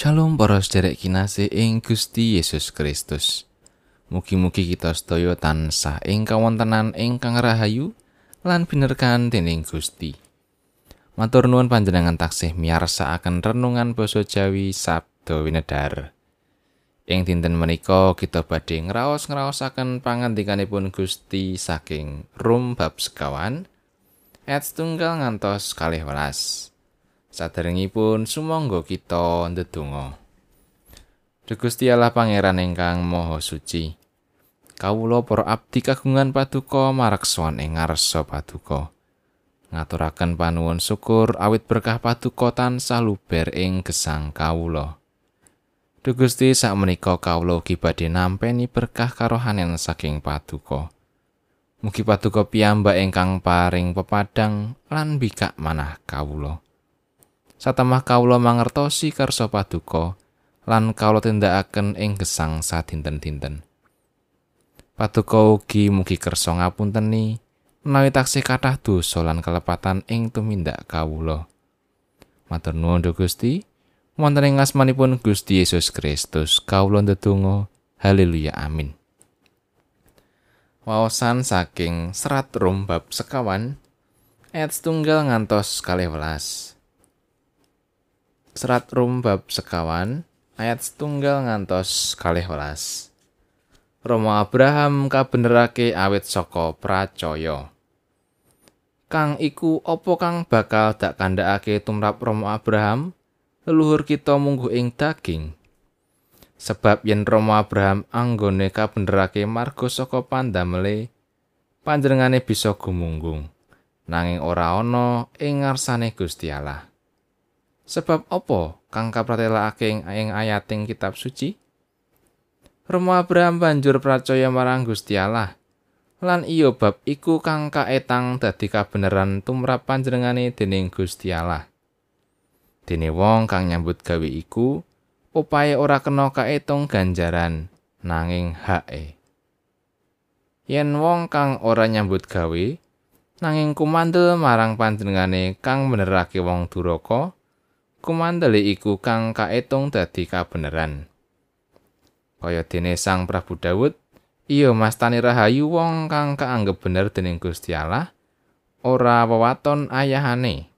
Shalom para sederek kinasih ing Gusti Yesus Kristus. Mugi-mugi kita sedaya tansah ing kawontenan ingkang rahayu lan binerkan dening Gusti. Matur nuwun panjenengan taksih miyarsakaken renungan basa Jawi Sabda Winedar. Ing dinten menika kita badhe ngraos-ngraosaken pangandikanipun Gusti saking Rum bab sekawan ayat setunggal ngantos kalih welas. Saderengipun sumangga kita ndedonga. Gusti Allah Pangeran ingkang Maha Suci. Kawula para abdi kagungan paduka maraksowan ing ngarsa paduka. Ngaturaken panuwun syukur awit berkah paduka tansah luber ing gesang kawula. Duh Gusti sakmenika kawula ugi badhe nampeni berkah karohanen saking paduka. Mugi paduka piyambak ingkang paring pepadang lan bikak manah kawula. Satemah kawula mangertosi kersa paduka lan kawula tindakaken ing gesang sadinten-dinten. Paduka ugi mugi kersa ngapunteni menawi taksih kathah dosa lan kelepatan ing tumindak kawula. Matur nuwun Gusti, wonten ing asmanipun Gusti Yesus Kristus kawula ndedonga. Haleluya amin. Waosan saking serat Rom bab sekawan ayat setunggal ngantos kalih welas. Serat Rum bab sekawan ayat setunggal ngantos kalih welas. Romo Abraham kabenerake awit saka pracaya. Kang iku apa kang bakal dak kandhakake tumrap Romo Abraham? Leluhur kita munggu ing daging. Sebab yen Romo Abraham anggone kabenerake marga saka pandamele, panjenengane bisa gumunggung. Nanging ora ana ing ngarsane Gusti Allah. Sebab apa kang kapratelakake ing ayating kitab suci? Romo Abraham banjur percaya marang Gusti Allah. Lan iya bab iku kang kaetang dadi kabeneran tumrap panjenengane dening Gusti Allah. Dene wong kang nyambut gawe iku upaye ora kena kaetung ganjaran nanging hae. Yen wong kang ora nyambut gawe nanging kumandel marang panjenengane kang benerake wong duraka, kumandele iku kang kaetung dadi kabeneran. Kaya dene Sang Prabu Daud, iya mastani rahayu wong kang kaanggep bener dening Gusti Allah, ora wewaton ayahane.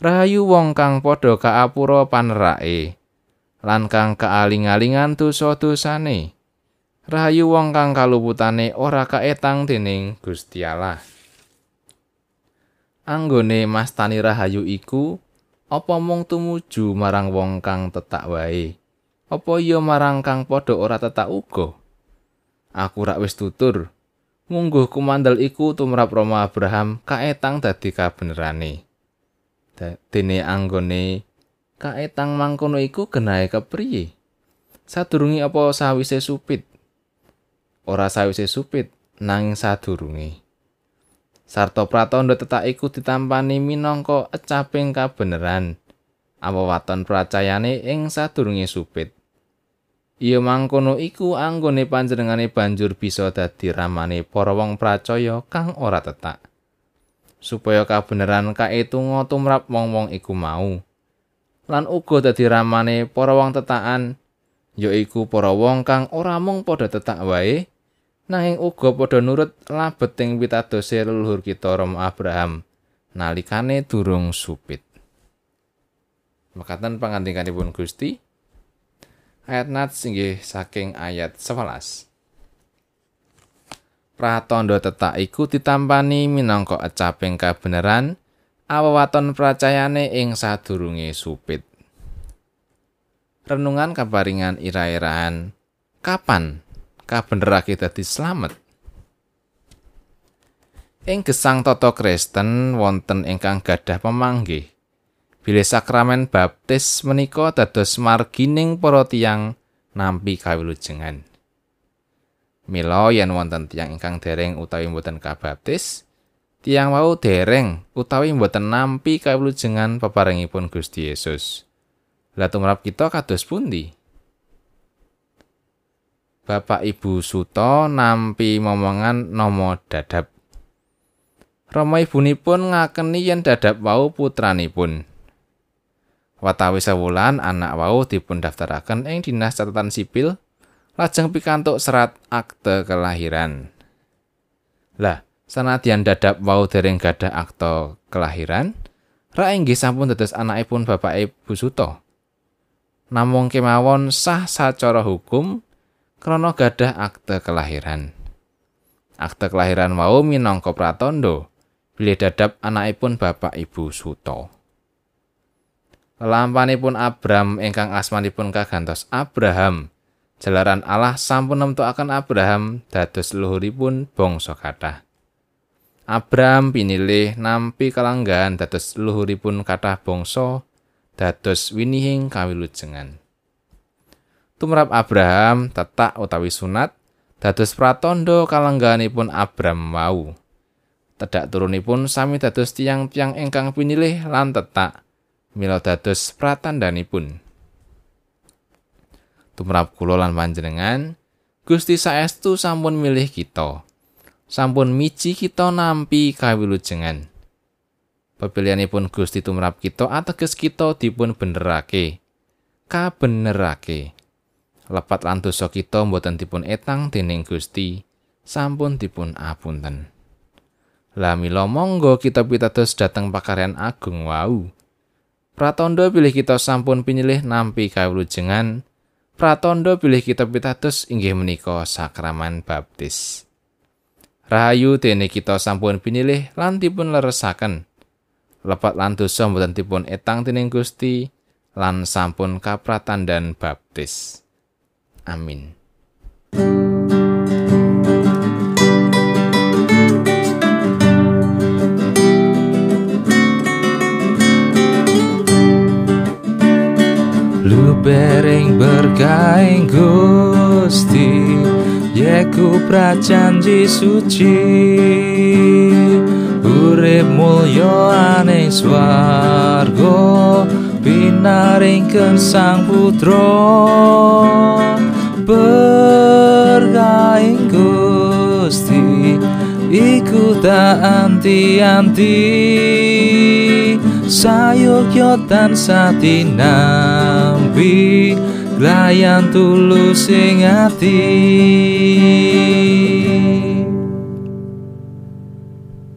Rahayu wong kang padha kaapura panerake, lan kang kaaling-alingan dosa-dosane. Rahayu wong kang kaluputane ora kaetang dening Gusti Allah. Anggone mastani rahayu iku, apa mung tumuju marang wong kang tetak wae? Apa iya marang kang padha ora tetak uga? Aku rak wis tutur. Mungguh kumandel iku tumrap Roma Abraham kaetang dadi kabenerane. Dene anggone kaetang mangkono iku genahe kepriye? Sadurunge apa sawise supit? Ora sawise supit nanging sadurunge sarta pratandha tetak iku ditampani minangka ecaping kabeneran. Awawaton pracayane ing sadurunge supit? Iya mangkono iku anggone panjenengane banjur bisa dadi ramane para wong pracaya kang ora tetak. Supaya kabeneran kaetunga tumrap wong-wong iku mau. Lan uga dadi ramane para wong tetakan yaiku para wong kang ora mung padha tetak wae nanging uga padha nurut labeting pitadose leluhur kita Rom Abraham nalikane durung supit. Mekaten pangandikanipun Gusti ayat nat singgih saking ayat 11. Pratandha tetak iku ditampani minangka ecaping kabeneran awewaton pracayane ing sadurunge supit. Renungan kaparingan ira-irahan kapan kabenerake dadi slamet. Ing gesang tata Kristen wonten ingkang gadah pemanggih. Bilih sakramen baptis menika dados margining para tiyang nampi kawilujengan. Mila yen wonten tiyang ingkang dereng utawi mboten kabaptis, tiyang wau dereng utawi mboten nampi kawilujengan peparingipun Gusti Yesus. Lah tumrap kita kados pundi? Bapak Ibu Suto nampi momongan nomo dadap. Rama ibunipun ngakeni yen dadap wau putranipun. Watawi sewulan anak wau dipun daftaraken ing Dinas Catatan Sipil lajeng pikantuk serat akte kelahiran. Lah, sanadyan dadap wau dereng gadah akte kelahiran, ra inggih sampun dados anakipun Bapak Ibu Suto. Namung kemawon sah sacara hukum krana gadah akte kelahiran. Akte kelahiran wau minangka pratandha bilih dadap anakipun Bapak Ibu Suto. Lampanipun Abram ingkang asmanipun kagantos Abraham. Jalaran Allah sampun nemtokaken Abraham dados luhuripun bangsa kathah. Abram pinilih nampi kalanggan dados luhuripun kathah bangsa dados winihing kawilujengan. Tumrap Abraham tetak utawi sunat dados pratandha kalangganipun Abram wau. Tedak turunipun sami dados tiang-tiang ingkang pinilih lan tetak mila dados pratandanipun. Tumrap kula lan panjenengan, Gusti saestu sampun milih kita. Sampun miji kita nampi kawilujengan. Pepilihanipun Gusti tumrap kita ateges kita dipun benerake. Kabenerake. Lepat lan dosa kita mboten dipun etang dening Gusti, sampun dipun apunten. Lah mila monggo kita pitados dhateng pakaryan agung wau. Pratondo pilih kita sampun pinilih nampi kawulujengan. Pratondo pilih kita pitados inggih menika sakraman baptis. Rahayu dene kita sampun pinilih lan dipun leresaken. Lepat lan dosa mboten dipun etang dening Gusti lan sampun kapratan dan baptis. Amin. bering berkaing Gusti Yeku prajanji suci Urip mulya aning swarga Pinaringken sang putra Berkaing Gusti. Iku tak anti-anti. Sayukyo tan satinampi Glayan tulus ing ati